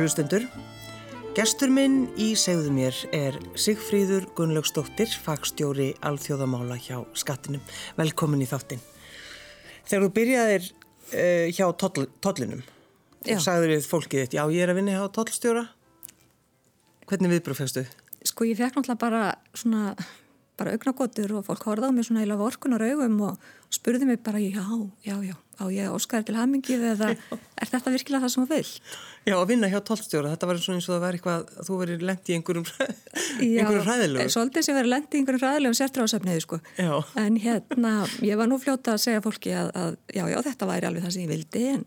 kæru hlustundur. Gestur minn í segðu mér er Sigfríður Gunnlaugsdóttir, fagstjóri alþjóðamála hjá skattinum. Velkomin í þáttinn. Þegar þú byrjaðir uh, hjá toll, tollinum sagður við fólkið þitt, já ég er að vinna hjá tollstjóra, hvernig viðbröð fegstu? Sko ég fekk náttúrulega bara svona, bara augnagotur og fólk horfði á mig svona eila vorkunar augum og spurði mig bara já, já, já, á ég óskaði til hamingið eða er þetta virkilega það sem þú vil? Já, að vinna hjá tollstjóra, þetta var eins og það var eitthvað að þú verið lengt í einhverjum, einhverjum hræðilegu. Svolítið sem verið lendi í einhverjum hræðilegum sértráðsefniði sko. Já. En hérna, ég var nú fljóta að segja fólki að, að já, já, þetta væri alveg það sem ég vildi en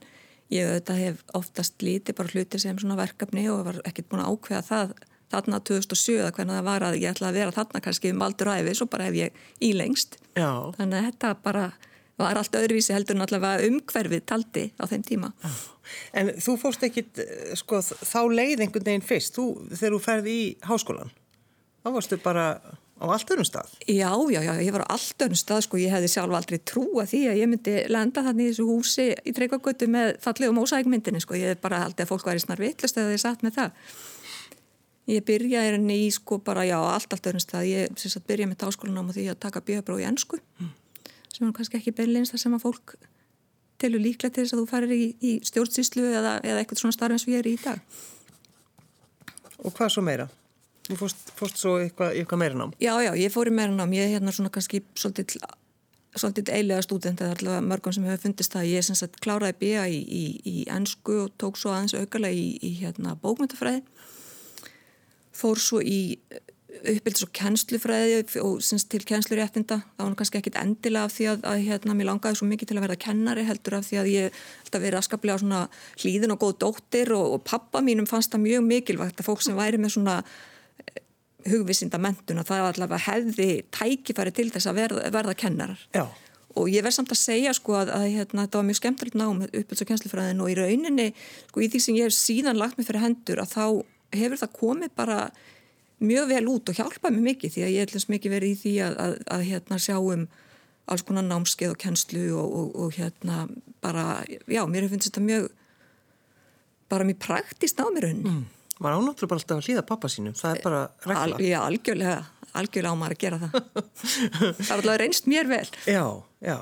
ég auðvitað hef oftast lítið bara hluti sem svona verkefni og var ekkert búin að ákveða það þarna 2007 að hvernig það var að ég ætla að vera þarna kannski um aldur æfi, svo bara hef ég ílengst. Já. Þannig að þetta bara var allt öðruvísi heldur en allavega umhverfið taldi á þeim tíma. En þú fórst ekkit, eh, sko, þá leið einhvern veginn fyrst, þú, þegar þú ferði í háskólan, þá varstu bara á allt öðrum stað. Já, já, já, ég var á allt öðrum stað, sko, ég hefði sjálf aldrei trúa því að ég myndi lenda þannig í þessu húsi í Tryggvagötu með fallegum ósækmyndinni, sko, ég hef bara haldið að fólk væri snar vitlust eða ég satt með það. Ég byrjaði henni í, sko, bara, já, allt, allt öðrum stað, ég syns að byrja með táskólanám og því að taka bjöðbróð í ennsku, mm. sem er kannski ekki beinleins það sem að fólk telur líklega til þess að þú farir í, í stjórnsýslu eða, eða eitthvað svona starf eins og ég er í dag. Og hvað svo meira? Þú fórst, fórst svo eitthvað, eitthvað meira nám? Já, já, ég fór í meira nám. Ég er hérna svona kannski svolítið, svolítið eilega stúdent eða allavega mörgum sem hefur fundist það. Ég er sem sagt kláraði B.A. í, í, í ennsku og tók svo aðeins aukarlega í, í hérna bókmyndafræði. Fór svo í uppbyldis og kennslufræði og syns, til kennsluréttinda. Það var kannski ekkit endilega af því að, að hérna, mér langaði svo mikið til að verða kennari heldur af því að ég held að vera askaplega svona hlýðin og góð dóttir og, og pappa mínum fannst það mjög mikilvægt að fólk sem væri með svona hugvísinda mentun og það allavega hefði tækifæri til þess að verða, verða kennarar. Já. Og ég verð samt að segja sko að, að hérna, þetta var mjög skemmtilegt nám uppbyldis og kennslufræðin og í rauninni sko í því sem ég hef síðan lagt mig fyrir hendur að þá hefur það komið bara mjög vel út og hjálpaði mig mikið því að ég ætlum mikið verið í því að, að, að hérna sjáum alls konar námskeið og kennslu og, og, og hérna bara, já, mér finnst þetta mjög bara mjög praktist á mér rauninni. Mm. Var ánáttur bara alltaf að hlýða pappa sínum, það er bara regla. Al, já, algjörlega, algjörlega á maður að gera það. það er alltaf reynst mér vel. Já, já.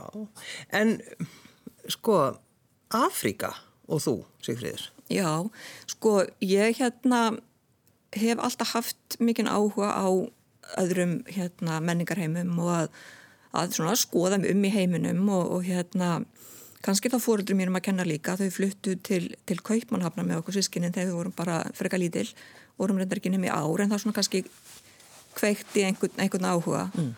En sko, Afríka og þú, Sigfríður? Já, sko, ég hérna hef alltaf haft mikinn áhuga á öðrum hérna, menningarheimum og að, að skoða um í heiminum og, og hérna kannski þá fóröldur mér um að kenna líka þau fluttu til, til Kaupmannhafna með okkur sískinni þegar við vorum bara freka lítil vorum reyndar ekki nefnir ár en það svona kannski kveikt í einhvern, einhvern áhuga mm.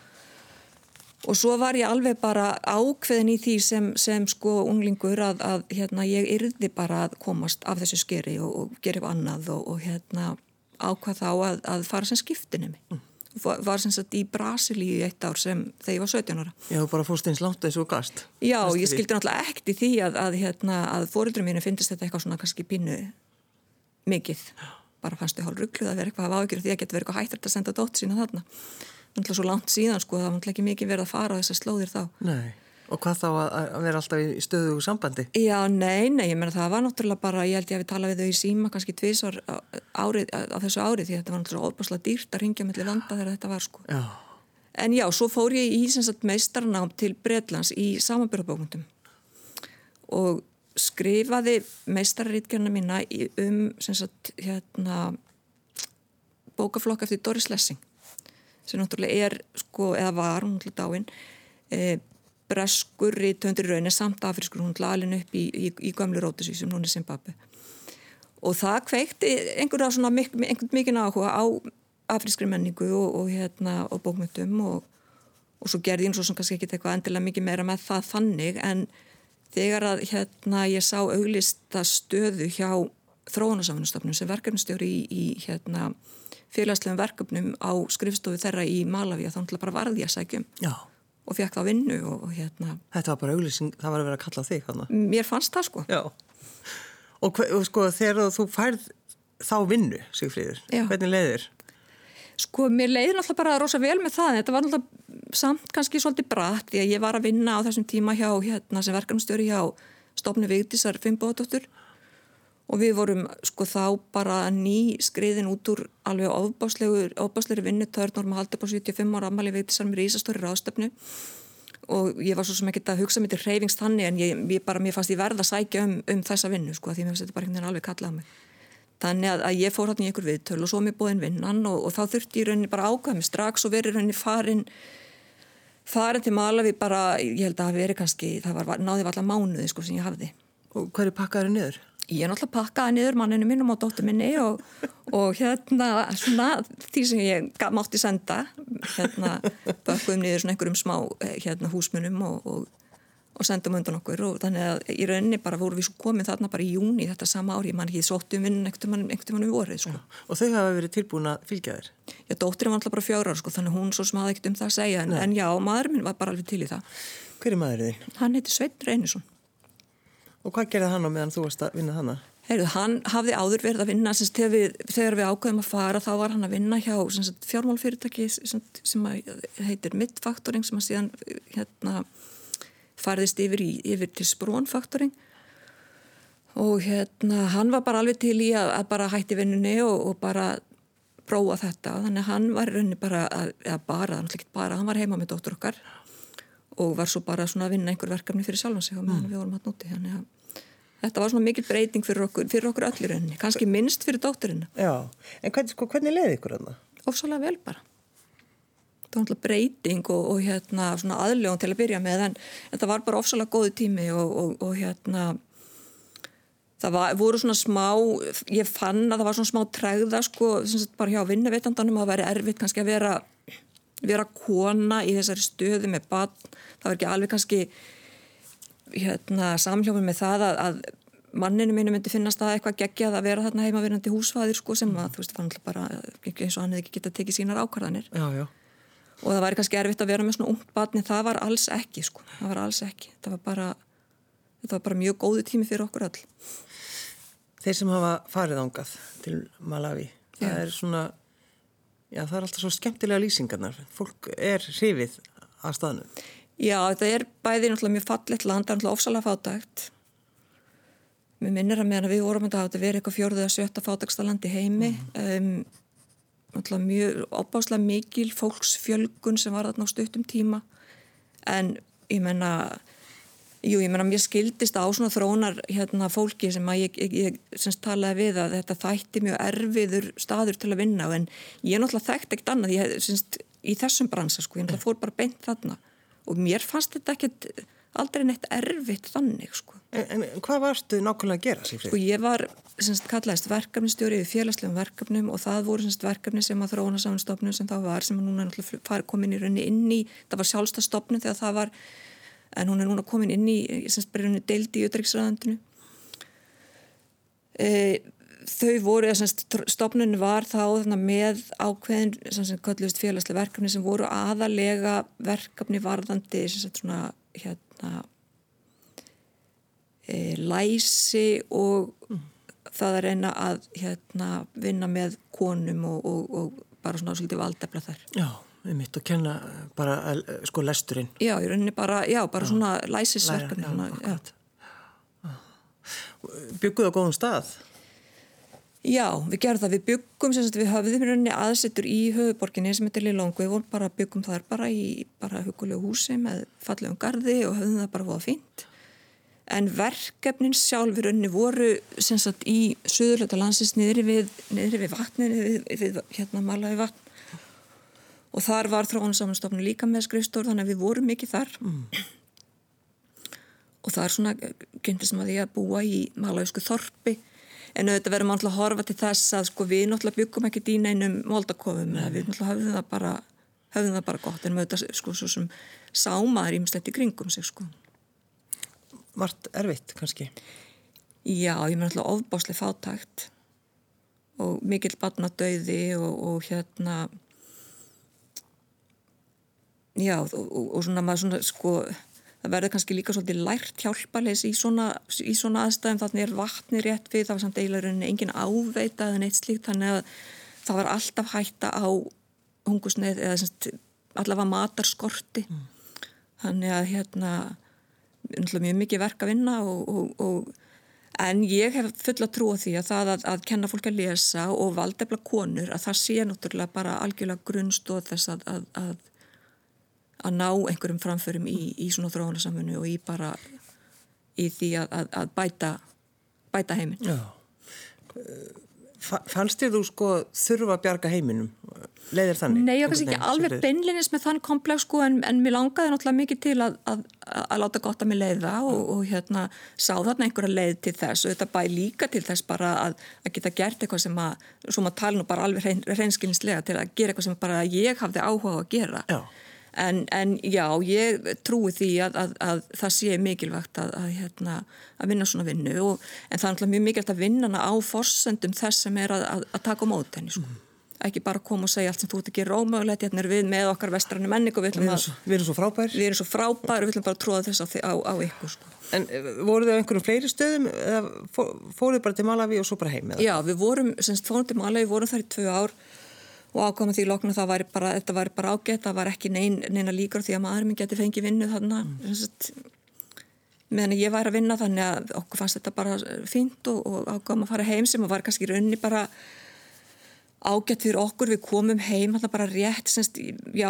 Og svo var ég alveg bara ákveðin í því sem, sem sko unglingur að, að hérna ég yrði bara að komast af þessu skeri og, og gera upp annað og, og hérna ákvað þá að, að fara sem skiptinni mig. Mm. Var sem sagt í Brasilíu í eitt ár sem þegar ég var 17 ára. Já, þú bara fórst eins langt þessu og gast. Já, ég skildi náttúrulega ekkert í því að, að, hérna, að fórildrum mínu finnist þetta eitthvað svona kannski pínu mikið. Bara fannstu hálf ruggluð að vera eitthvað að ágjörðu því að geta verið eitthvað hættrætt að senda dótt sína þarna. Náttúrulega svo langt síðan sko, það var náttúrulega ekki mikið verið að fara á þessar slóðir þá. Nei. Og hvað þá að, vera alltaf í stöðu sambandi? Já, nei, nei, ég meina það var náttúrulega bara, ég held ég að við tala við þau í síma kannski tvísar árið, á þessu árið því þetta var náttúrulega óbúslega dýrt að ringja mellir landa þegar þetta var sko. Já. En já, svo fór ég í sagt, meistarnám til Breitlands í samanbyrðabókundum og skrifaði meistarrítgerna mína um sagt, hérna, bókaflokk eftir Doris Lessing sem náttúrulega er, sko, eða var, hún náttúrulega dáin, e, breskur í töndur raunin samt afriskur hún lalinn upp í, í, í gamlu rótusísum hún er Zimbabwe og það kveikti einhverja svona mik einhvern mikinn áhuga á afriskri menningu og, og, hérna, og bókmyndum og, og svo gerði eins og sem kannski ekki eitthvað endilega mikið meira með það þannig en þegar að hérna ég sá auglista stöðu hjá þróunarsafinnustofnum sem verkefnustjóri í, í hérna félagslegum verkefnum á skrifstofu þeirra í Malawi að þá bara varði ég að sækjum Já. Og fekk það vinnu og, og hérna. Þetta var bara auglýsing, það var að vera að kalla þig hana. Mér fannst það sko. Já. Og, og sko þegar þú færð þá vinnu, Sigfríður, hvernig leiðir? Sko mér leiði náttúrulega bara rosa vel með það. Þetta var náttúrulega samt kannski svolítið bratt því að ég var að vinna á þessum tíma hjá hérna sem verkanumstjóri hjá stofnu Vigdísar Fimboðdóttur og við vorum sko þá bara ný skriðin út úr alveg ofbáslegri vinnutörn og maður haldi upp á 75 ára ammali við þessar mér ísastóri ráðstöfnu og ég var svo sem ekki að hugsa mér til hreyfings þannig en ég, ég bara, mér fannst ég verða að sækja um, um þessa vinnu sko því mér finnst þetta bara einhvern veginn alveg kallað mig. Þannig að, að ég fór hérna í einhver viðtöl og svo mér búinn vinnan og, og þá þurfti ég rauninni bara ákvæða mig strax og verið rauninni farin farin til Malawi bara, ég held að það veri kannski, það var, náði allar mánuði sko sem ég hafði. Og hverju pakkaður niður? Ég er náttúrulega pakkaði niður manninu mínum og dóttu minni og, og hérna svona því sem ég mátti senda hérna pakkuðum niður svona einhverjum smá eh, hérna húsmunum og, og, og sendum undan okkur og þannig að í rauninni bara voru við svo komið þarna bara í júni þetta sama ári, ég man ekki sóttu um vinn einhvern veginn við voruð sko. Og þau hafa verið tilbúin að fylgja þér? Já, dóttirinn var alltaf bara fjórar sko þannig hún svo sem hafði ekkert um það að segja en, en já, maður minn var bara alveg til í það. Hver er maðurinn? Hann heiti Sveit Reynisson. Og hvað gerði hann á meðan þú varst að vinna þannig? Heyrðu, hann hafði áður verið að vinna semst, þegar, við, þegar við ákveðum að fara þá var hann að vinna hjá fjármálfyrirtæki sem, sem heitir Midfaktoring sem að síðan hérna, farðist yfir, í, yfir til Sprónfaktoring og hérna hann var bara alveg til í að, að bara hætti vinnunni og, og bara prófa þetta. Þannig að hann var rauninni bara að, bara, bara, hann var heima með dóttur okkar og var svo bara að vinna einhver verkefni fyrir sjálfan sig og meðan mm. við vorum að núti þannig að þetta var svona mikil breyting fyrir okkur, fyrir okkur öllir henni, kannski minnst fyrir dótturinn Já, en hvern, sko, hvernig leiði ykkur þarna? Ófsalega vel bara það var náttúrulega breyting og, og hérna svona aðlögun til að byrja með en, en það var bara ófsalega góði tími og, og, og hérna það var, voru svona smá ég fann að það var svona smá tregða sko, bara hjá vinnuveitandanum að vera erfitt kannski að vera vera kona í þessari stöðu með bann, það var ekki alveg kannski hérna, samhljófum með það að, að manninu mínu myndi finnast það eitthvað geggjað að vera þarna heimaverandi húsfæðir sko sem að þú veist fann bara eins og hann hefði ekki getað tekið sínar ákvarðanir já, já. og það væri kannski erfitt að vera með svona ungt bann en það var alls ekki sko, það var alls ekki það var bara, það var bara mjög góðu tími fyrir okkur all Þeir sem hafa farið ángað til Malawi, það já. er svona Já, það er alltaf svo skemmtilega lýsingarnar. Fólk er hrifið að staðnum. Já, þetta er bæði náttúrulega mjög fallit land, það er náttúrulega ofsalega fátækt. Mér minnir að meðan við vorum að þetta verið eitthvað fjörðið að sjötta fátæksta land í heimi. Mm. Um, náttúrulega mjög opáslega mikil fólksfjölgun sem var þarna á stuttum tíma. En ég menna Jú, ég meina, mér skildist á svona þrónar hérna fólki sem að ég, ég, ég semst talaði við að þetta þætti mjög erfiður staður til að vinna en ég er náttúrulega þekkt ekkert annað ég, semst, í þessum bransa, sko, ég náttúrulega fór bara beint þarna og mér fannst þetta ekkert aldrei neitt erfitt þannig, sko. En, en hvað varstu nákvæmlega að gera, Sýfrið? Sko, ég var, semst, kallaðist verkefnistjóri við félagslegum verkefnum og það voru semst verkefni sem að þróna samanstofnum sem það var sem að núna náttúrulega komin í rauninni inn í, það var sjálfstastofnum þegar það var en hún er núna komin inn í deildi í auðvitaðriksræðandinu e, þau voru stofnunni var þá með ákveðin félagslega verkefni sem voru aðalega verkefni varðandi svona, hérna, e, læsi og mm. það er eina að hérna, vinna með konum og, og, og bara svona svolítið valdefla þar Já við mitt að kenna bara sko lesturinn. Já, í rauninni bara, já, bara já. svona læsisverkefni bygguðu á góðum stað? Já, við gerðum það. Við byggum, sem sagt, við höfðum í rauninni aðsettur í höfuborginni sem heitir Lilongu við vorum bara byggum þar bara í bara hugulegu húsi með fallegum gardi og höfðum það bara fóða fínt. En verkefnin sjálf í rauninni voru sem sagt í söðurlöta landsins niður við, við vatnir við, við hérna malaði vatn og þar var þróunarsamanstofnun líka með skrifstór þannig að við vorum mikið þar. Mm. og það er svona kynnti sem að því að búa í malavísku þorpi. En auðvitað verðum alltaf að horfa til þess að sko, við náttúrulega byggum ekki dýna einum moldakofum eða við náttúrulega höfðum það bara höfðum það bara gott. En auðvitað sko svo sem sámaður ímslegt í kringum sig sko. Vart erfitt kannski? Já, ég með náttúrulega ofbásli fátækt. Og mikill batnadauði og, og hérna já og, og svona maður svona sko það verður kannski líka svolítið lært hjálpalegs í svona, í svona aðstæðum þannig er vatni rétt við, það var samt eiginlega engin áveita eða neitt slíkt þannig að það var alltaf hætta á hungusneið eða semst, allavega matarskorti mm. þannig að hérna mjög mikið verk að vinna og, og, og En ég hef fulla trú á því að það að, að kenna fólk að lesa og valdefla konur að það sé náttúrulega bara algjörlega grunnstóð þess að, að, að, að ná einhverjum framförum í, í svona þróunarsamfunnu og í bara í því að bæta, bæta heiminn. Já. Fannst þér þú sko þurfa að bjarga heiminum? Leiðir þannig? Nei, ég kannski ekki alveg beinlinis með þann komplex sko en, en mér langaði náttúrulega mikið til að, að, að láta gott að mig leiða og, og hérna sá þarna einhverja leið til þess og þetta bæ líka til þess bara að, að geta gert eitthvað sem að, svo maður tala nú bara alveg reynskilinslega til að gera eitthvað sem bara ég hafði áhuga að gera. Já. En, en já, ég trúi því að, að, að það sé mikilvægt að, hérna, að vinna svona vinnu og, en það er náttúrulega mjög mikilvægt að vinna hana á forsendum þess sem er að taka á mót henni sko. Mm. Ekki bara koma og segja allt sem þú ert ekki rómögulegt, hérna er við með okkar vestrannu menningu við, við, við erum svo frábær Við erum svo frábær og við ætlum bara að tróða þess á, á ykkur sko. En eh, voru þið á einhverjum fleiri stöðum eða fóruð bara til Malawi og svo bara heim? Já, við vorum, semst fórum til Malawi, vorum þar í tvö ár og ákvæmum því loknum það væri bara, þetta væri bara ágætt, það var ekki nein, neina líkur því að maður minn geti fengið vinnu þarna mm. meðan ég væri að vinna þannig að okkur fannst þetta bara fínt og, og ákvæmum að fara heim sem var kannski raunni bara ágætt fyrir okkur, við komum heim alltaf bara rétt, semst, já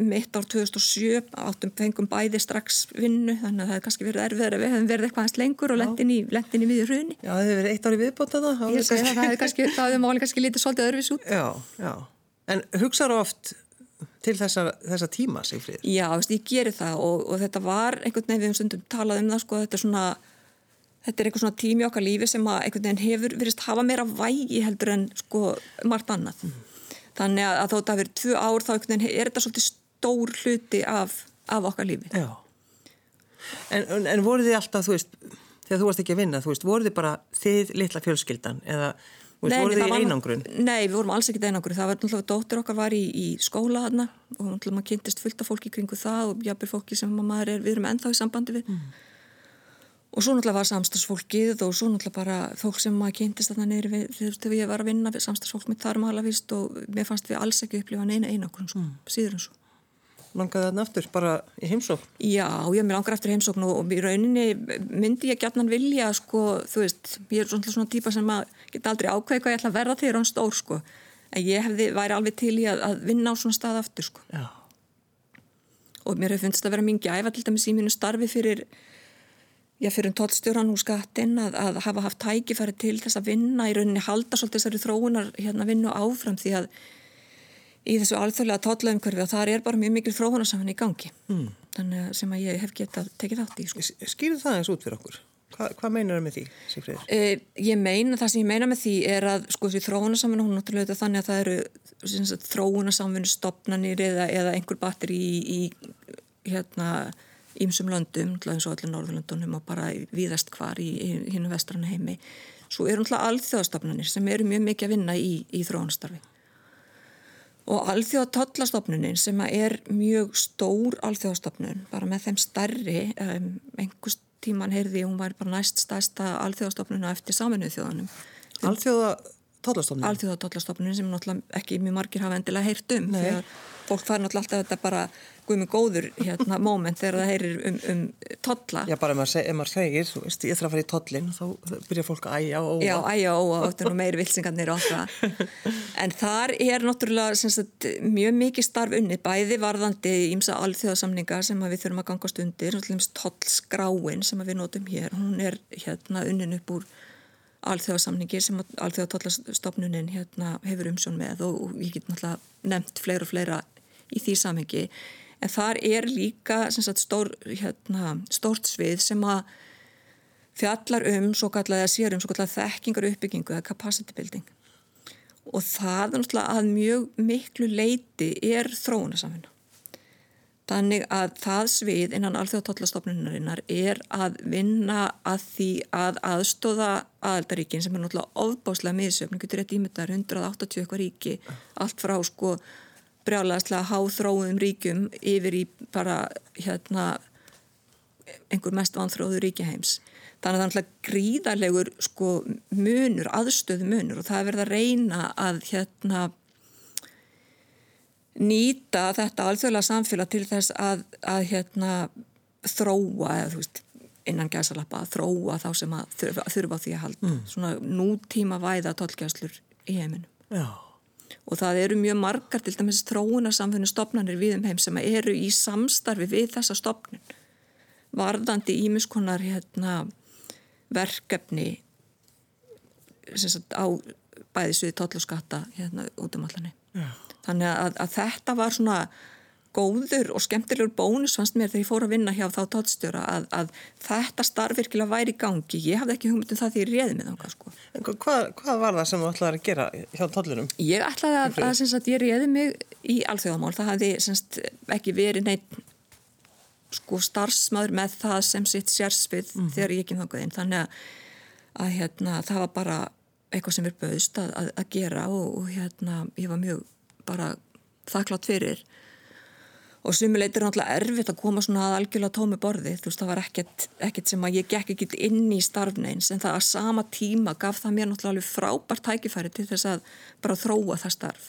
mitt ár 2007, áttum fengum bæði strax vinnu, þannig að það hefði kannski verið erfiðar að við hefðum verið eitthvað hans lengur og lendin í, í miður hruni. Já, það hefði verið eitt ári viðbóta það. Ég segi það, það hefði kannski, það hefði máli kannski lítið svolítið öðruvís út. Já, já. En hugsaður oft til þessa, þessa tíma, Sigfríð? Já, ég gerir það og, og þetta var einhvern veginn við um stundum talað um það, sko, þetta er svona, þetta er einhvern svona tími okkar lífi sem að einhvern veginn hefur verist hafa meira vægi heldur en sko margt annað. Mm. Þannig að, að þótt að verið tvö ár þá einhvern veginn er þetta svolítið stór hluti af, af okkar lífi. Já. En, en, en voru þið alltaf, þú veist, þegar þú varst ekki að vinna, þú veist, voru þið bara þið litla fjölskyldan eða Nei, voru þið í einangrun? Nei, við vorum alls ekkit einangrun. Það var náttúrulega, dóttir okkar var í, í skóla þarna og náttúrulega maður kynntist fullt af fólki kringu það og jafnir fólki sem maður er, við erum ennþá í sambandi við. Mm. Og svo náttúrulega var samstagsfólkið og svo náttúrulega bara fólk sem maður kynntist þarna neyri við, þegar ég var að vinna samstagsfólk mitt þar um aðlavist og mér fannst við alls ekki upplifa neina einangrun, sko, mm. síður en svo langaði þarna aftur, bara í heimsókn? Já, ég mér langar aftur í heimsókn og, í rauninni myndi ég gætnan vilja sko, þú veist, ég er svona, svona típa sem að geta aldrei ákveð hvað ég ætla að verða þegar hann stór, sko, en ég hefði væri alveg til í að, að vinna á svona stað aftur, sko Já. og mér hefði fundist að vera mingi æfa til dæmis í mínu starfi fyrir já, fyrir um tóttstjóran úr skattin að, að hafa haft tækifæri til þess að vinna í rauninni halda svolítið þessari þróunar hérna vinnu áfram því að í þessu alþjóðlega tóllaumkörfi og það er bara mjög mikil fróðunarsamann í gangi mm. þannig sem að ég hef getað tekið átt í sko. Skýrðu það eins út fyrir okkur? Hva, hvað meinar það með því, Sigfriður? Eh, ég meina, það sem ég meina með því er að sko því þróunarsamann, hún náttúrulega þannig að það eru þróunarsamfunni stopnanir eða, eða einhver batteri í, í hérna ímsum löndum, eins og allir Norðurlöndunum og bara viðast hvar í, í hinn vestrana heimi. Svo eru náttúrulega alþjóðastofnanir sem eru mjög mikið að vinna í, í þróunastarfi og alþjóða tollastofnunin sem er mjög stór alþjóðastofnun bara með þeim starri um, einhvers tíman heyrði hún var bara næst stærsta alþjóðastofnuna eftir saminuð þjóðanum Alþjóða tollastofnunin? Alþjóða tollastofnunin sem náttúrulega ekki mjög margir hafa endilega heyrt um Nei. þegar fólk fær náttúrulega alltaf þetta bara guðmur góður hérna moment þegar það heyrir um, um totla. Já, bara ef maður, seg, ef maður segir, þú veist, ég þarf að fara í totlin þá byrjar fólk að æja og óa. Já, æja og óa, þetta er nú meiri vilsingarnir og það. En þar er náttúrulega sagt, mjög mikið starf unni, bæði varðandi ímsa alþjóðasamninga sem við þurfum að gangast undir, tollskráin sem við notum hér, hún er hérna unnin upp úr alþjóðasamningi sem alþjóðatollastofnunin hérna hefur umsjón með og, og ég get náttúrulega nefnt fleira og fleira í því samhengi. En þar er líka sagt, stór, hérna, stórt svið sem að fjallar um svo kallega sér um svo kallega þekkingar uppbyggingu eða capacity building. Og það er náttúrulega að mjög miklu leiti er þróunasamfunna Þannig að það svið innan alþjóðatollastofnunarinnar er að vinna að því að aðstóða aðaldaríkin sem er náttúrulega ofbáslega miðsöfn, getur rétt ímyndar 180 eitthvað ríki, allt frá sko brjálaðslega háþróðum ríkum yfir í bara hérna einhver mest vanþróðu ríkiheims. Þannig að það er náttúrulega gríðarlegur sko munur, aðstöðu munur og það er verið að reyna að hérna nýta þetta alþjóðlega samfélag til þess að, að hérna þróa eða þú veist innan gæsalappa að þróa þá sem að þurfa, þurfa á því að halda mm. svona nútíma væða tólkjæslur í heiminum. Já. Og það eru mjög margar til dæmis þróunarsamfunni stopnarnir við um heim sem eru í samstarfi við þessa stopnun. Varðandi ímiskonar hérna, verkefni sagt, á bæði suði tóllaskatta hérna út um allanir. Þannig að, að þetta var svona góður og skemmtilegur bónus fannst mér þegar ég fór að vinna hjá þá tóttstjóra að, að þetta starf virkilega væri í gangi. Ég hafði ekki hugmyndum það því ég réði með þá. Sko. Hvað, hvað var það sem þú ætlaði að gera hjá tóllunum? Ég ætlaði að, að, að ég réði mig í alþjóðamál. Það hafði semst, ekki verið neitt sko, starfsmaður með það sem sitt sérsvið mm -hmm. þegar ég ekki þangað inn. Þannig að hérna, það var bara eitthvað sem er bauðst að gera og, og hérna, ég var mjög bara þakklátt fyrir og sumuleitir er náttúrulega erfitt að koma svona að algjörlega tómi borði, þú veist það var ekkert, ekkert sem að ég gekk ekkert inn í starfneins en það að sama tíma gaf það mér náttúrulega alveg frábært tækifæri til þess að bara þróa það starf.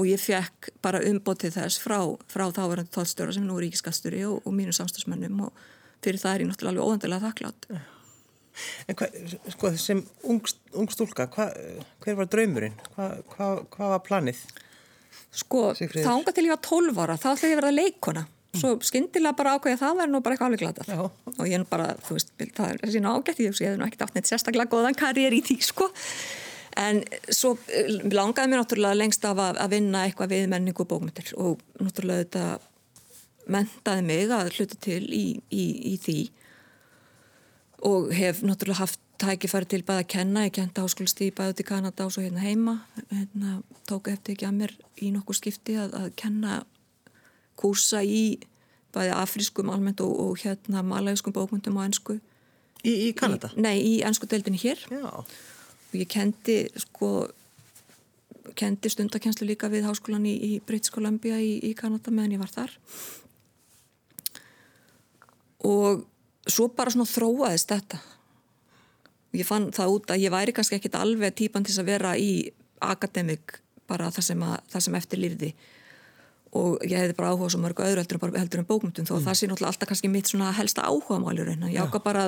Og ég fekk bara umbótið þess frá, frá þáverandi tólstjóra sem nú er ríkiskasturi og, og mínu samstagsmennum og fyrir það er ég náttúrulega alveg óvendilega þakklátt En hvað, sko sem ung, ung stúlka, hva, hver var draumurinn? Hvað hva, hva var planið? Sko, þá ánga til ég var 12 ára, þá ætlaði ég að verða leikona. Svo skindilega bara ákveði að það verði nú bara eitthvað alveg glatað. Og ég er bara, þú veist, það er sína ágætt, ég hef nú ekkert átt neitt sérstaklega góðan karriér í því, sko. En svo eh, langaði mér náttúrulega lengst af að, að vinna eitthvað við menningu og bókmyndir og náttúrulega þetta mentaði mig að hluta til í, í, í því og hef náttúrulega haft tækifæri til bæða að kenna, ég kenta háskólastíði bæði út í Kanada og svo hérna heima. Hérna, tók eftir ekki að mér í nokkur skipti að, að kenna kursa í bæði afrískum almennt og, og hérna malægiskum bókmyndum á ennsku Í, í Kanada? Í, nei, í ennsku deildinni hér. Já. og ég kendi sko kendi stundakenslu líka við háskólan í, í British Columbia í, í Kanada meðan ég var þar. Og svo bara svona þróaðist þetta ég fann það út að ég væri kannski ekkit alveg típan til að vera í akademik bara það sem, að, það sem eftir lýrði og ég hefði bara áhuga svo mörgu öðru heldur, heldur en bókmyndum þó mm. það sé náttúrulega alltaf kannski mitt svona helsta áhuga málur ég ákvað bara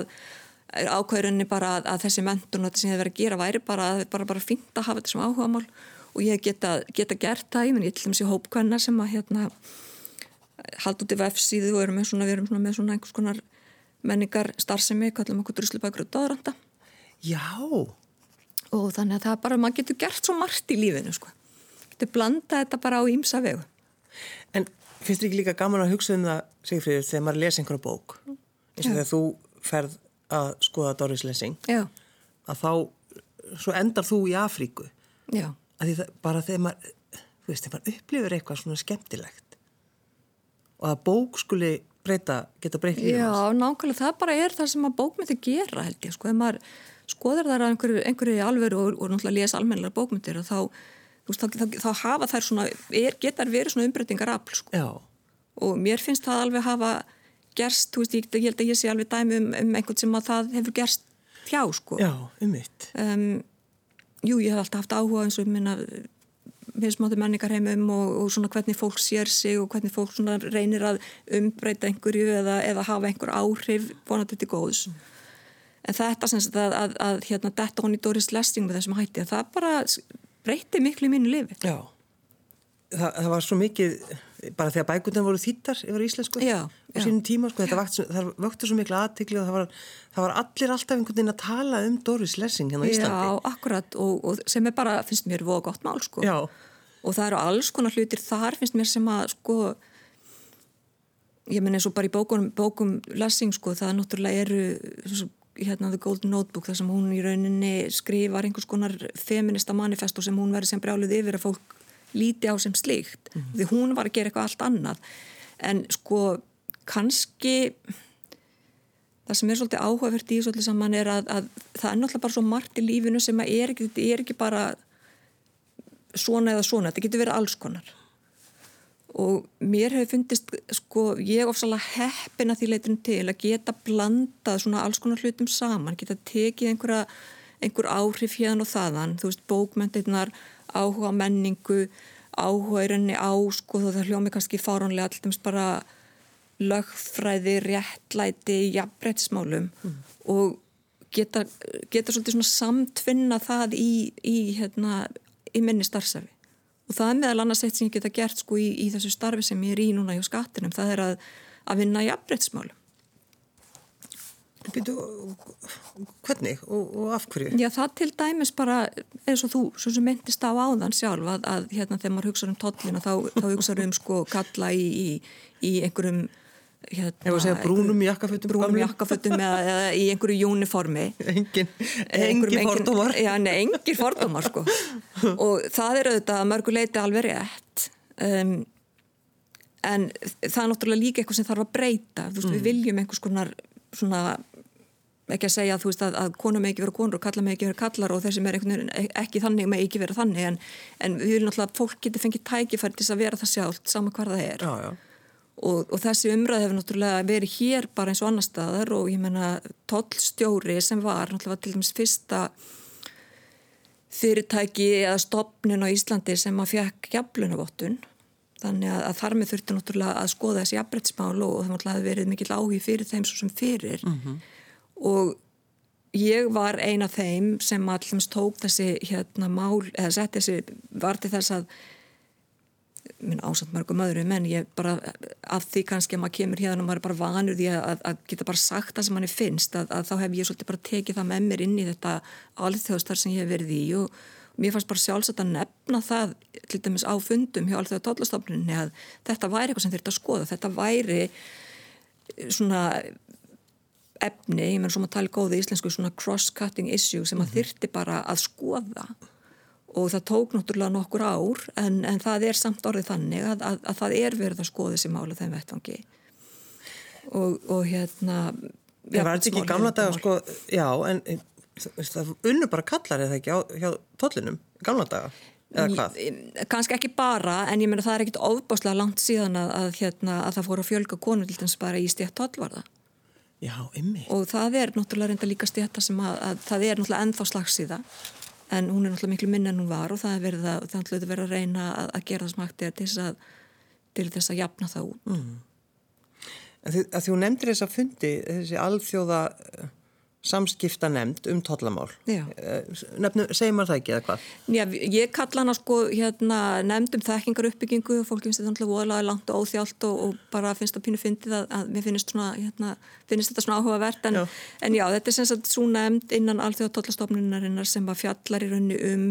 ákvæðurinni bara að, að þessi mentun og þetta sem ég hefði verið að gera væri bara, bara, bara fint að hafa þetta sem áhuga mál og ég geta, geta gert það ég minn ég til dæmis í hópkvenna sem að hérna hald út í vefsíðu og erum með svona, við erum svona með svona einhvers konar menningar starfsemi, kallum okkur druslubækur og döðranda Já. Og þannig að það bara, maður getur gert svo margt í lífinu, sko. Getur blandað þetta bara á ímsa vegu. En finnst þér ekki líka gaman að hugsa um það, Sigfríður, þegar maður lesa einhverja bók, eins og þegar þú ferð að skoða Doris Lessing, Já. að þá, svo endar þú í Afríku. Já. Að því það, bara þegar maður, þú veist, þegar maður upplifur eitthvað svona skemmtilegt og að bók skuli breyta, geta breytt lífið. Já, nákvæmlega, það bara er það sem að bókmyndi gera, held ég, sko, þegar maður skoðar þar að einhverju, einhverju alveru og, og náttúrulega lesa almennilega bókmyndir og þá, veist, þá, þá, þá hafa þær svona, er, getar verið svona umbreytingar afl sko. og mér finnst það alveg hafa gerst, veist, ég, ég held að ég sé alveg dæmi um, um einhvern sem að það hefur gerst hjá sko. Já, um mitt. Um, jú, ég hef alltaf haft áhuga eins og minna viðsmáti menningarheimum og, og svona hvernig fólk sér sig og hvernig fólk reynir að umbreyta einhverju eða, eða hafa einhver áhrif vonandi til góðs. Mm en þetta sem sagt að, að, að hérna detta honi Doris Lessing með þessum hætti það bara breyti miklu í mínu lifi Já, það, það var svo mikið bara þegar bækundin voru þýttar yfir íslensku já, á sínum tíma sko, vakt, það vöktu svo miklu aðtikli og það var, það var allir alltaf einhvern veginn að tala um Doris Lessing hérna á Íslandi. Já, akkurat og, og sem er bara, finnst mér, voða gott mál sko. Já. og það eru alls konar hlutir þar finnst mér sem að sko ég menn eins og bara í bókum, bókum Lessing sko, það náttúrulega eru hérna The Golden Notebook þar sem hún í rauninni skrifar einhvers konar feminista manifesto sem hún verið sem brjálið yfir að fólk líti á sem slíkt. Mm -hmm. því hún var að gera eitthvað allt annað. En sko kannski það sem er svolítið áhugavert í svolítið saman er að, að það er náttúrulega bara svo margt í lífinu sem er ekki, er ekki bara svona eða svona, þetta getur verið alls konar og mér hefur fundist sko, ég ofsalega heppin að því leitunum til að geta blandað svona alls konar hlutum saman, geta tekið einhverja, einhver áhrif hérna og þaðan þú veist, bókmyndirnar, áhuga menningu, áhuga í rauninni á sko, það hljómi kannski fáránlega alltaf bara lögfræði, réttlæti, jafnbrettsmálum mm. og geta, geta svolítið svona samtvinna það í, í, hérna, í minni starfsafi. Og það er meðal annars eitt sem ég geta gert sko í, í þessu starfi sem ég er í núna hjá skattinum, það er að, að vinna jafnbrettsmálum. Býtu, hvernig og, og af hverju? Já, það til dæmis bara eins og þú, svo sem myndist á áðan sjálf að, að hérna þegar maður hugsaður um tollina þá, þá hugsaður um sko kalla í, í, í einhverjum hérna, brúnum jakkafötum brúnum jakkafötum eða, eða í einhverju uniformi engin, engin fordómar. Já, nei, engin fordómar sko. Og það er auðvitað mörguleiti alveg rétt. Um, en það er náttúrulega líka eitthvað sem þarf að breyta, þú veist, mm. við viljum einhvers konar svona ekki að segja að, veist, að, að konu með ekki vera konur og kalla með ekki vera kallar og þeir sem er ekki þannig með ekki vera þannig. En, en við viljum alltaf að fólk geti fengið tækifæri til að vera það sjálft sama hvað það er. Já, já. Og, og þessi umræð hefur náttúrulega verið hér bara eins og annar staðar og ég menna tollstjóri sem var náttúrulega til dæmis fyrsta fyrirtæki eða stopnin á Íslandi sem að fekk jaflunavottun þannig að, að þar með þurfti náttúrulega að skoða þessi jafnbrettsmál og það náttúrulega verið mikill áhug fyrir þeim svo sem fyrir. Mm -hmm og ég var eina af þeim sem allums tók þessi hérna mál, eða sett þessi var til þess að ásamt mörgum öðrum en ég bara af því kannski að maður kemur hérna og maður er bara vanur því að, að geta bara sagt það sem manni finnst að, að þá hef ég svolítið bara tekið það með mér inn í þetta alþjóðstar sem ég hef verið í og mér fannst bara sjálfsagt að nefna það til dæmis á fundum hjá alþjóða tollastofnunni að þetta væri eitthvað sem þurft að skoða þetta væri svona efni, ég menn svo maður tala góði íslensku svona cross-cutting issue sem maður -hmm. þyrti bara að skoða og það tók náttúrulega nokkur ár en, en það er samt orðið þannig að, að, að það er verið að skoða þessi mála þeim vettvangi. Og, og hérna Það var ekki gamla daga sko, já en það unnu bara kallar eða ekki á, hjá tollinum gamla daga? Eða hvað? Kanski ekki bara en ég menna það er ekkit ofbáslega langt síðan að, að hérna, það fór að fjölga konur til þess bara í stjætt tollvarða. Já, ymmi. Og það er náttúrulega reynda líka stjæta sem að, að það er náttúrulega ennþá slagsíða en hún er náttúrulega miklu minna en hún var og það er verið að, það er verið að reyna að, að gera það smakti til þess að til þess að jafna það út. Mm. Að því að þú nefndir þess að fundi þessi alþjóða samskipta nefnd um tollamál eh, Nefnum, segir maður það ekki eða hvað? Já, ég kalla hana sko hérna, nefnd um þekkingar uppbyggingu og fólk finnst þetta alltaf voðalega langt og óþjált og, og bara finnst það pínu fyndið að, að mér finnst, svona, hérna, finnst þetta svona áhugavert en já. en já, þetta er sem sagt svo nefnd innan alþjóða tollastofnunarinnar sem að fjallar í raunni um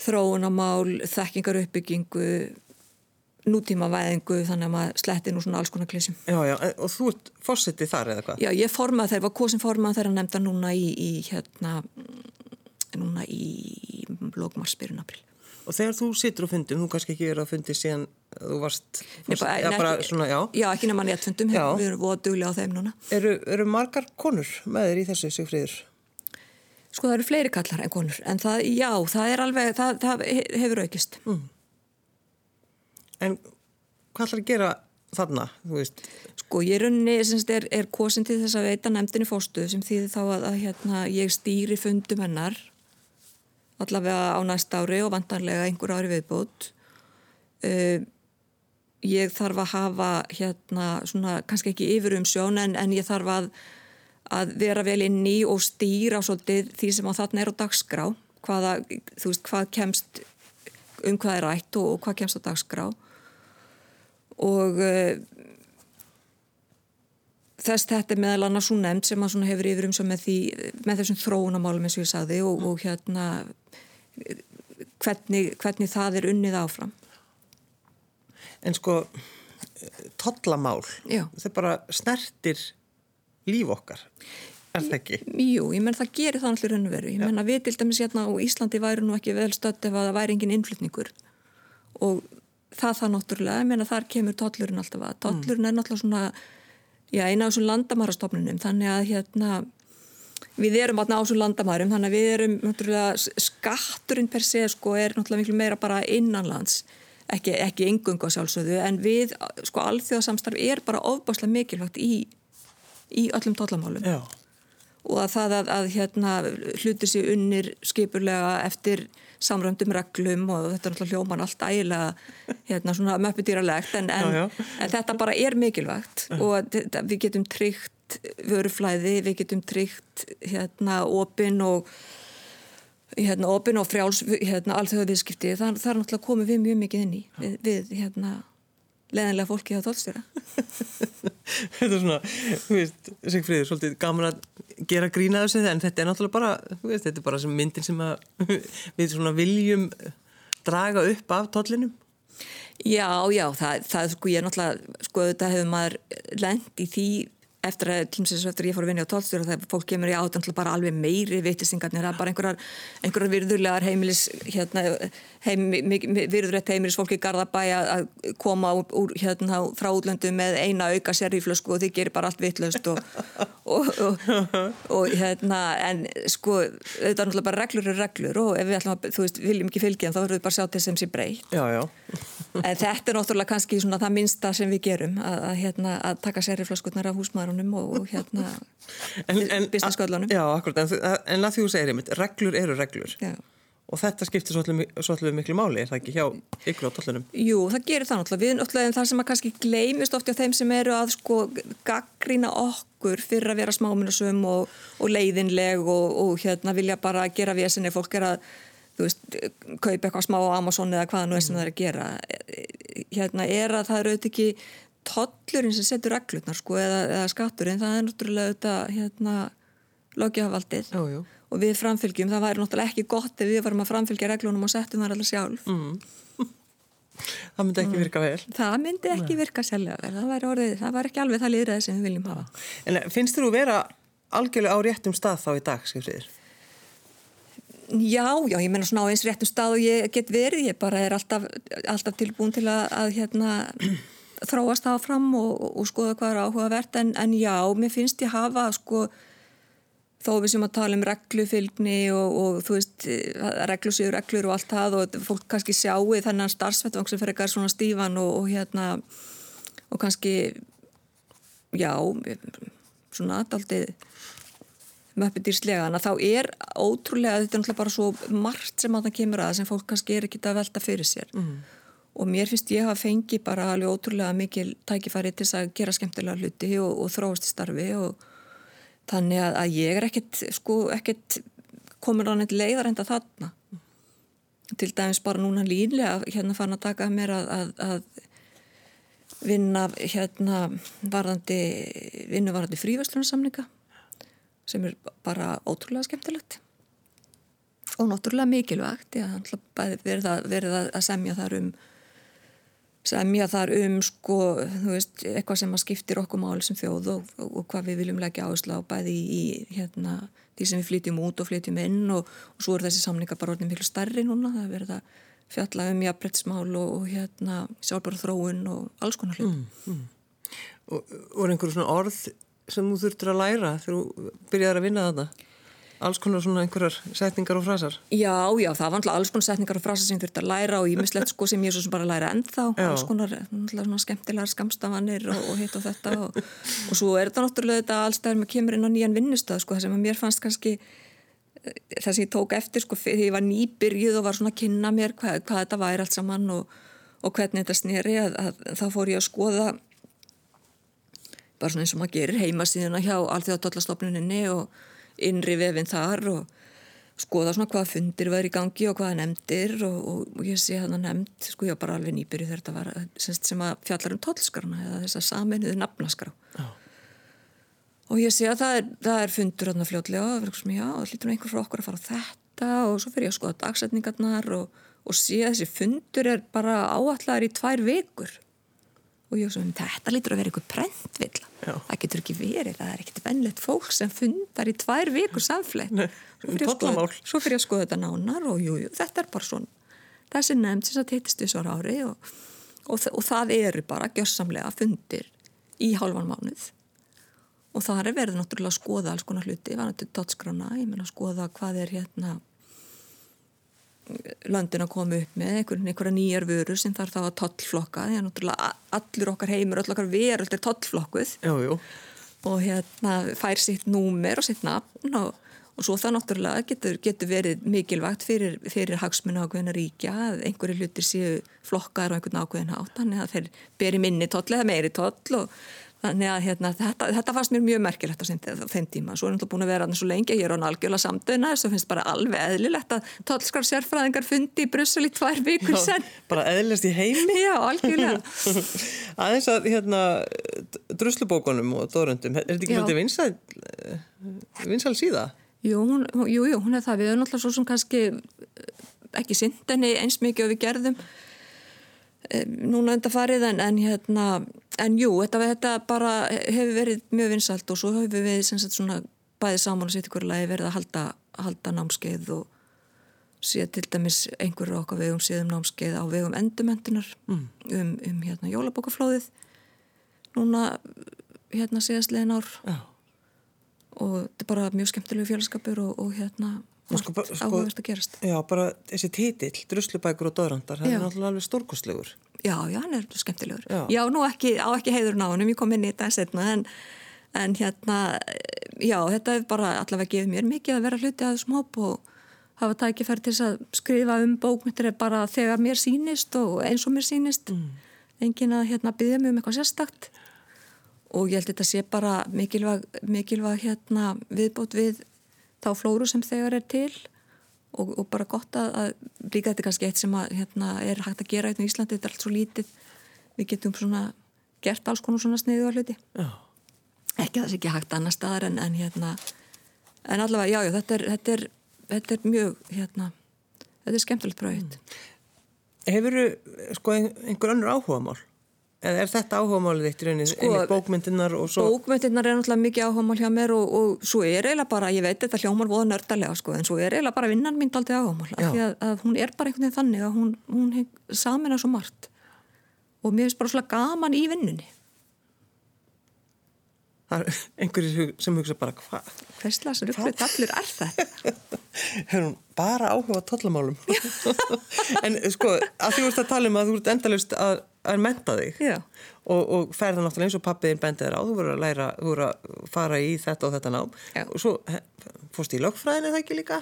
þróunamál, þekkingar uppbyggingu nútíma væðingu þannig að maður sletti nú svona alls konar klísjum. Já, já, og þú ert fórsetið þar eða hvað? Já, ég formað þeirra, var kosin formað þeirra nefnda núna í, í hérna, núna í lókmarsbyrjun april. Og þegar þú situr á fundum, þú kannski ekki verið á fundi síðan þú varst, fórst, bara, ja, bara svona, já. Já, ekki nefnum að néttfundum, við erum voða duglega á þeim núna. Eru, eru margar konur með þér í þessu sigfriður? Sko það eru fleiri kallar en konur, en það, já, það er alveg, það, það hefur aukist. Mm. En hvað ætlar að gera þarna? Sko ég runni, er, er kosin til þess að veita nefndinni fórstuð sem þýðir þá að, að hérna, ég stýri fundum hennar allavega á næsta ári og vantarlega einhver ári viðbót. Uh, ég þarf að hafa hérna svona kannski ekki yfir um sjón en, en ég þarf að, að vera vel inn í og stýra svolítið því sem á þarna er á dagskrá. Hvaða, þú veist, hvað kemst um hvað er rætt og, og hvað kemst á dagskrá og uh, þess þetta er meðal annars svo nefnd sem að hefur yfir um með, því, með þessum þróunamálum eins og ég sagði og, og hérna hvernig, hvernig það er unnið áfram. En sko tollamál, það bara snertir líf okkar er það ekki? Jú, ég menn það gerir það allir raunveru, ég menn að við til dæmis hérna á Íslandi væri nú ekki vel stödd ef að það væri engin innflytningur og það það náttúrulega, ég meina þar kemur tollurinn alltaf að, tollurinn er náttúrulega svona já, eina af þessum landamærastofnunum þannig að hérna við erum átna á þessum landamærum þannig að við erum náttúrulega skatturinn per se sko er náttúrulega miklu meira bara innanlands, ekki, ekki engung á sjálfsögðu, en við sko alþjóðasamstarf er bara ofbáslega mikilvægt í, í öllum tollamálum. Já. Og að það að, að hérna, hluti sér unnir skipurlega eftir samröndum reglum og þetta er náttúrulega hljóman allt ægilega hérna, svona möppudýralegt en, en, en þetta bara er mikilvægt og þetta, við getum tryggt vöruflæði, við getum tryggt hérna opinn og hérna opinn og frjáls hérna alþjóða viðskipti, það, það er náttúrulega komið við mjög mikið inn í við, við hérna leðinlega fólki á tólstjóra þetta er svona, þú veist, Sigfríður, svolítið gaman að gera grína þessu en þetta er náttúrulega bara, veist, þetta er bara sem myndin sem að við svona viljum draga upp af tóllinum. Já, já, það, það sko ég er náttúrulega, sko þetta hefur maður lend í því eftir að, tímsins eftir að ég fór að vinja á tólstjóra þegar fólk kemur í áttan bara alveg meiri vittisingarnir, það er bara einhverjar, einhverjar virðulegar heimilis, hérna, heim, virðurætt heimilis fólk í Garðabæ að koma úr, hérna frá útlöndu með eina auka seriflösku og þið gerir bara allt vittlust og, og, og, og hérna, en sko, þetta er náttúrulega bara reglur og reglur og ef við að, þú veist, viljum ekki fylgja þá verðum við bara að sjá til sem sé breytt. Já, já. En þetta er náttúrulega kannski svona það minsta sem við gerum að, að, hérna, að taka seriflöskutnar af húsmaðurunum og, og hérna businessköllunum. Já, akkurat, en, en að því þú segir einmitt, reglur eru reglur. Já. Og þetta skiptir svolítið miklu máli, er það ekki hjá ykkur á tollunum? Jú, það gerir það náttúrulega. Við náttúrulega það sem að kannski gleymist ofti á þeim sem eru að sko gaggrína okkur fyrir að vera smáminusum og, og leiðinleg og, og hérna vilja bara gera vesinni. Fólk er að, þú veist, kaupa eitthvað smá á Amazon eða hvaða nú er sem það er að gera. Hérna er að það eru auðvitað ekki tollurinn sem setur reglurnar sko eða, eða skatturinn. Það er náttúrulega auðvitað hérna jú og við framfylgjum, það væri náttúrulega ekki gott ef við varum að framfylgja reglunum og settum það allar sjálf mm. Það myndi ekki virka vel Það myndi ekki virka selja vel það væri, orðið, það væri ekki alveg það liðræði sem við viljum hafa En finnst þú vera algjörlega á réttum stað þá í dag, skrifriður? Já, já, ég menna svona á eins réttum stað og ég get verið, ég bara er alltaf, alltaf tilbúin til að, að hérna, þróast það fram og, og skoða hvað er áhugavert. En, en já, mér finnst ég hafa sko þó við sem að tala um reglufylgni og, og þú veist, reglusíður reglur og allt það og fólk kannski sjáu þennan starfsvettvang sem fer eitthvað svona stífan og, og hérna og kannski já, svona aldrei möppudýrslega, en þá er ótrúlega, þetta er náttúrulega bara svo margt sem að það kemur að sem fólk kannski er ekki að velta fyrir sér mm. og mér finnst ég að fengi bara alveg ótrúlega mikil tækifæri til að gera skemmtilega hluti og, og þróast í starfi og Þannig að, að ég er ekkert, sko, ekkert komin á neitt leiðar enda þarna. Til dæmis bara núna línlega hérna fann að taka mér að, að, að vinna hérna varðandi, vinnu varðandi fríverslunarsamninga sem er bara ótrúlega skemmtilegt og náttúrulega mikilvægt. Ég hef verið, verið að semja þar um semja þar um sko, þú veist, eitthvað sem að skiptir okkur máli sem þjóð og, og, og hvað við viljum leggja áherslu á bæði í, hérna, því sem við flytjum út og flytjum inn og, og svo er þessi samninga bara orðin miklu starri núna, það er verið að fjalla um jafnbrettsmál og hérna sjálfbara þróun og alls konar hlut mm, mm. Og voru einhverju svona orð sem þú þurftur að læra þegar þú byrjaði að vinna þetta? alls konar svona einhverjar setningar og frasar Já, já, það var alltaf alls konar setningar og frasar sem þurfti að læra og ég mislegt sko sem ég svo sem bara læra ennþá, já. alls konar svona skemmtilegar skamstafanir og, og hitt og þetta og, og svo er þetta náttúrulega þetta allstæður með kemur inn á nýjan vinnustöð sko, það sem að mér fannst kannski það sem ég tók eftir sko þegar ég var nýbyrjuð og var svona að kynna mér hvað, hvað þetta væri allt saman og, og hvernig þetta sneri að, að þá fór ég að skoða bara svona eins og maður gerir heimasíðuna hjá Alþjóðadóllastofnuninni og innri vefinn þar og skoða svona hvaða fundir var í gangi og hvaða nefndir og, og, og ég sé hann að nefnd, sko ég var bara alveg nýbyrju þegar þetta var sem að fjallar um tollskarna eða þess að saminuðu nafnaskrá Já. og ég sé að það er, það er fundur þarna fljótlega og verður svona já, það lítur einhver frá okkur að fara þetta og svo fyrir ég að skoða dagsetningarnar og, og sé að þessi fundur er bara áallar í tvær vikur og ég svo, þetta lítur að vera eitthvað prentvill. Það getur ekki verið, það er ekkert vennlegt fólk sem fundar í tvær vikur samfleytt. Svo fyrir ég að skoða þetta nánar og jú, jú, þetta er bara svona. Þessi nefnd sem það teitist því svo ári og, og, og það eru bara gjörsamlega fundir í hálfan mánuð. Og það er verið náttúrulega að skoða alls konar hluti, var náttúrulega tótskrána ég menna að skoða hvað er hérna löndin að koma upp með einhverja nýjar vöru sem þarf þá að tollflokka því að náttúrulega allur okkar heimur, allur okkar veröld er tollflokkuð jú, jú. og hérna fær sitt númer og sitt nafn og, og svo það náttúrulega getur, getur verið mikilvægt fyrir, fyrir hagsmunna ákveðina ríkja að einhverju hlutir séu flokkar og einhvern ákveðin átt þannig að þeir beri minni toll eða meiri toll og Þannig að hérna, þetta, þetta fannst mér mjög merkilegt á þeim tíma. Svo er náttúrulega búin að vera svo lengi, ég er án algjörlega samdöðna þess að finnst bara alveg eðlilegt að tollskar sérfræðingar fundi í Brussel í tvær vikur sen. Bara eðlilegt í heimi? Já, algjörlega. Aðeins að hérna, druslubókunum og dórundum, er þetta ekki svolítið vinsal, vinsal síða? Jú, hún, jú, jú, hún er það. Við erum náttúrulega svo sem kannski ekki syndinni eins mikið og við gerðum Núna undarfarið en, en hérna en jú, þetta, þetta bara hefur verið mjög vinsalt og svo hefur við sagt, svona, bæðið saman og sitt ykkur lagi verið að halda, halda námskeið og síðan til dæmis einhverju okkar vegum síðan námskeið á vegum endumöndunar mm. um, um hérna jólabókaflóðið núna hérna síðast legin ár ja. og þetta er bara mjög skemmtilegu félagskapur og, og hérna sko, áhugast að gerast. Já, bara þessi títill, druslubækur og döðrandar það er náttúrulega alveg stórkostlegur. Já, já, hann er skemmtilegur. Já, já nú ekki, á ekki heiður náðunum, ég kom inn í þetta setna en, en hérna já, þetta er bara allavega gefið mér mikið að vera hluti að þessum hóp og hafa tækifæri til að skrifa um bókmyndir bara þegar mér sínist og eins og mér sínist mm. engin að hérna byggja mig um eitthvað sérstakt. Og ég held þetta sé bara mikilvæg, mikilvæg hérna viðbót við þá flóru sem þegar er til og, og bara gott að, að líka þetta er kannski eitt sem að, hérna, er hægt að gera í Íslandi, þetta er allt svo lítið við getum svona gert alls konar svona sniðu á hluti já. ekki að það sé ekki hægt annar staðar en, en hérna en allavega, jájú, já, þetta, þetta, þetta er mjög hérna, þetta er skemmtilegt bröðið mm. Hefur þú sko einhver önnur áhuga mál? Eða er þetta áhugamálið eitt í rauninni, sko, einnig bókmyndirnar og svo? Bókmyndirnar er náttúrulega mikið áhugamál hjá mér og, og svo er eiginlega bara, ég veit þetta hljómar voða nördalega sko, en svo er eiginlega bara vinnan mín aldrei áhugamál, af því að, að hún er bara einhvern veginn þannig að hún, hún samin að svo margt og mér finnst bara svona gaman í vinnunni. Það er einhverju sem hugsa bara hvað? Hvers rugglut allir er þetta? Hefur hún bara áhuga á tollamálum? en sko, að þú ert að tala um að þú ert endalust að, að menta þig og, og ferða náttúrulega eins og pappiðin bendið þér á, þú voru að læra, þú voru að fara í þetta og þetta nám Já. og svo fórst í lögfræðinu það ekki líka?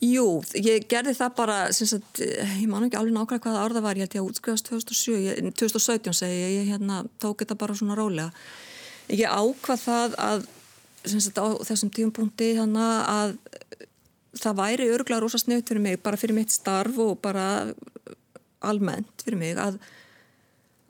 Jú, ég gerði það bara, sagt, ég man ekki alveg nákvæmlega hvaða ár það var, ég held ég að útskrifast 2007, 2017 segi ég, ég hérna, tók þetta bara svona rólega ég ákvað það að sagt, á þessum tífumpunkti að það væri öruglega rosa snögt fyrir mig, bara fyrir mitt starf og bara almennt fyrir mig að,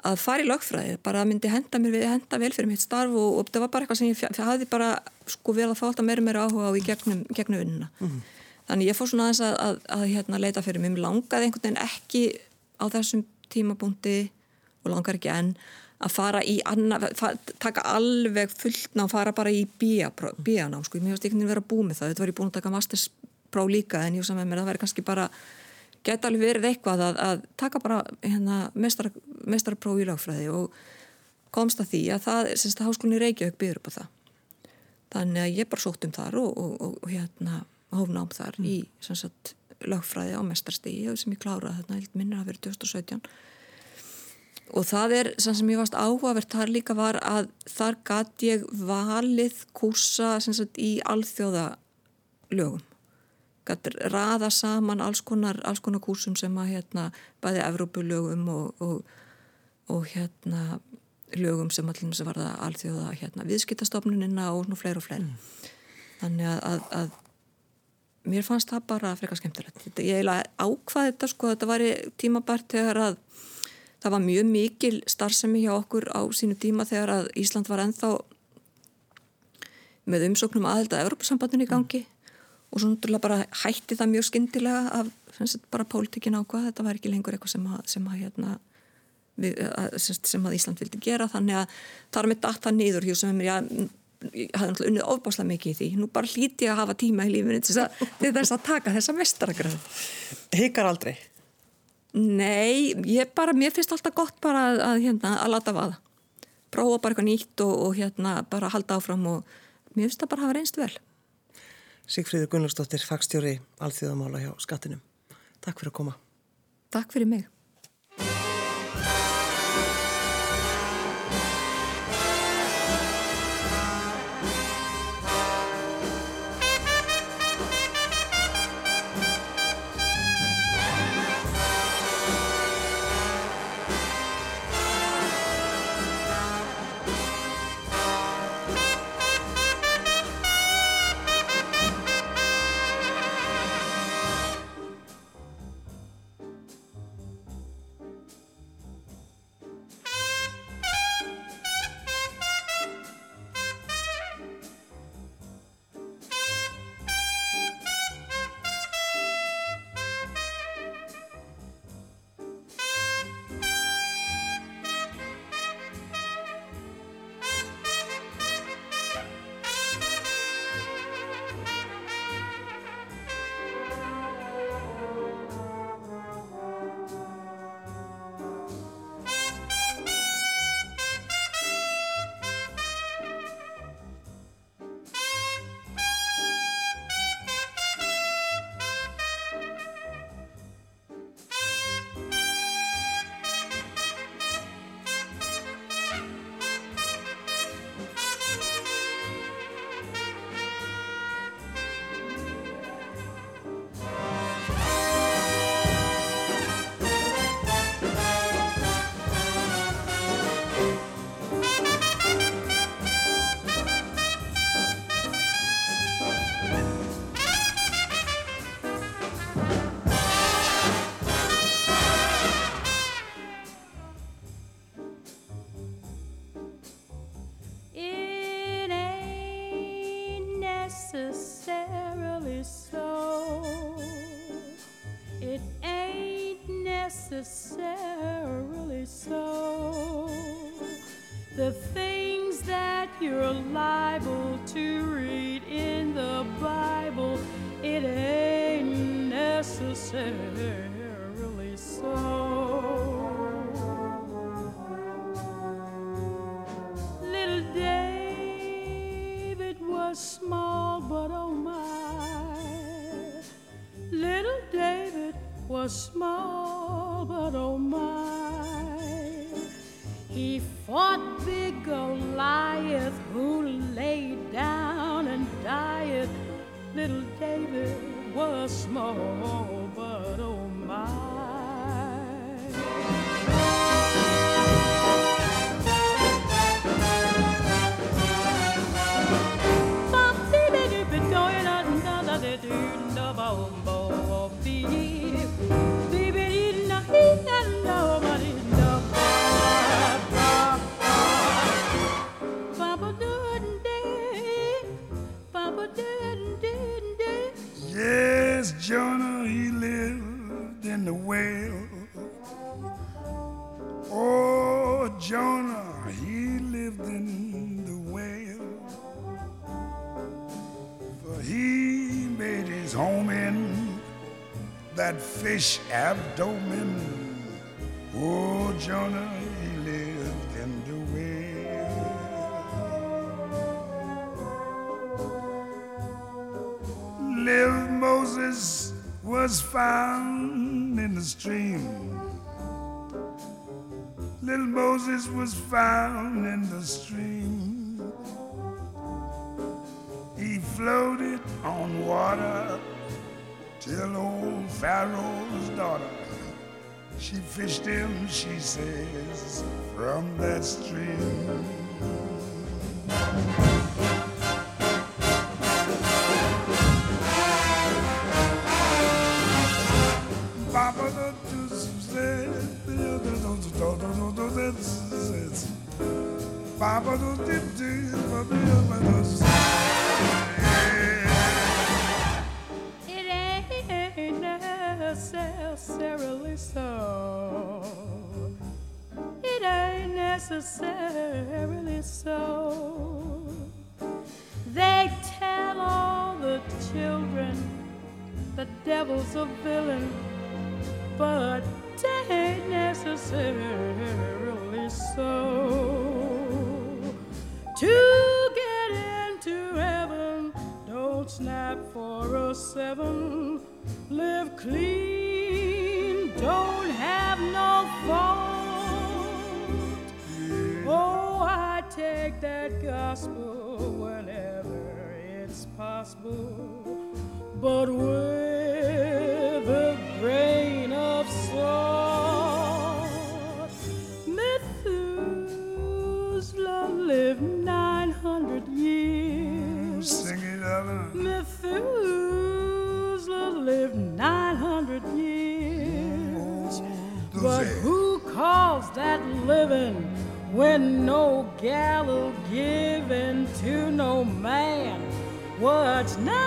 að fara í lögfræði, bara myndi henda mér við, henda vel fyrir mitt starf og, og það var bara eitthvað sem ég, ég hafði bara sko verið að fá alltaf meira meira áhuga á í gegnum, gegnum vinnuna. Mm -hmm. Þannig ég fór svona aðeins að, að, að hérna, leita fyrir mig, mér langaði einhvern veginn ekki á þessum tímapunkti og langar ekki enn að fara í annað, taka alveg fullt ná, fara bara í bíaná sko, mér finnst ekki að vera búið með það þetta var ég búin að taka masterspróf líka en ég sem með mér það væri kannski bara geta alveg verið eitthvað að, að taka bara hérna, mestarpróf í lagfræði og komst að því að það, semst að háskólinni Reykjavík byrður upp á það. Þannig að ég bara sótt um þar og, og, og, og hérna hófna ám þar mm. í sagt, lagfræði á mestarstígi sem ég kláraði þarna, held minnir að vera 2017 og það er sem sem ég varst áhugavert þar líka var að þar gatt ég valið kursa sagt, í alþjóðalögum. gatt raða saman alls konar, alls konar kursum sem að hérna bæði Evrópulögum og, og, og hérna lögum sem allir var það alþjóða hérna, viðskiptastofnunina og fleir og fleir mm. þannig að, að, að mér fannst það bara frekar skemmtilegt ég ákvaði þetta sko þetta var tímabært þegar að það var mjög mikil starfsemi hjá okkur á sínu tíma þegar að Ísland var enþá með umsóknum aðelda að Európa-sambandinu í gangi mm. Og svo náttúrulega bara hætti það mjög skindilega af sagt, bara pólitíkin ákvað, þetta var ekki lengur eitthvað sem að, sem að, hérna, við, að, sem að Ísland vildi gera þannig að það er með data nýður hjá sem er ég hafði náttúrulega unnið ofbáslega mikið í því nú bara hlíti ég að hafa tíma í lífinu til þess að taka þessa mestaragröð Hikar aldrei? Nei, ég bara, mér finnst alltaf gott bara að, að hérna, að lata vaða. Prófa bara eitthvað nýtt og, og hérna bara halda áfram og mér finnst það bara að hafa reynst vel. Sigfríður Gunnarsdóttir, fagstjóri Alþjóðamála hjá Skattinum. Takk fyrir að koma. Takk fyrir mig. Was small, but oh my. In the whale. Oh, Jonah, he lived in the whale. For he made his home in that fish abdomen. Oh, Jonah, he lived in the whale. Little Moses was found the stream. Little Moses was found in the stream. He floated on water till old Pharaoh's daughter. She fished him, she says, from that stream. Necessarily so. It ain't necessarily so. They tell all the children the devil's a villain, but when no gallows given to no man? What's 900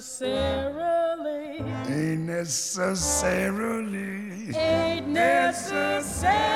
necessarily, ain't necessarily. Ain't necessarily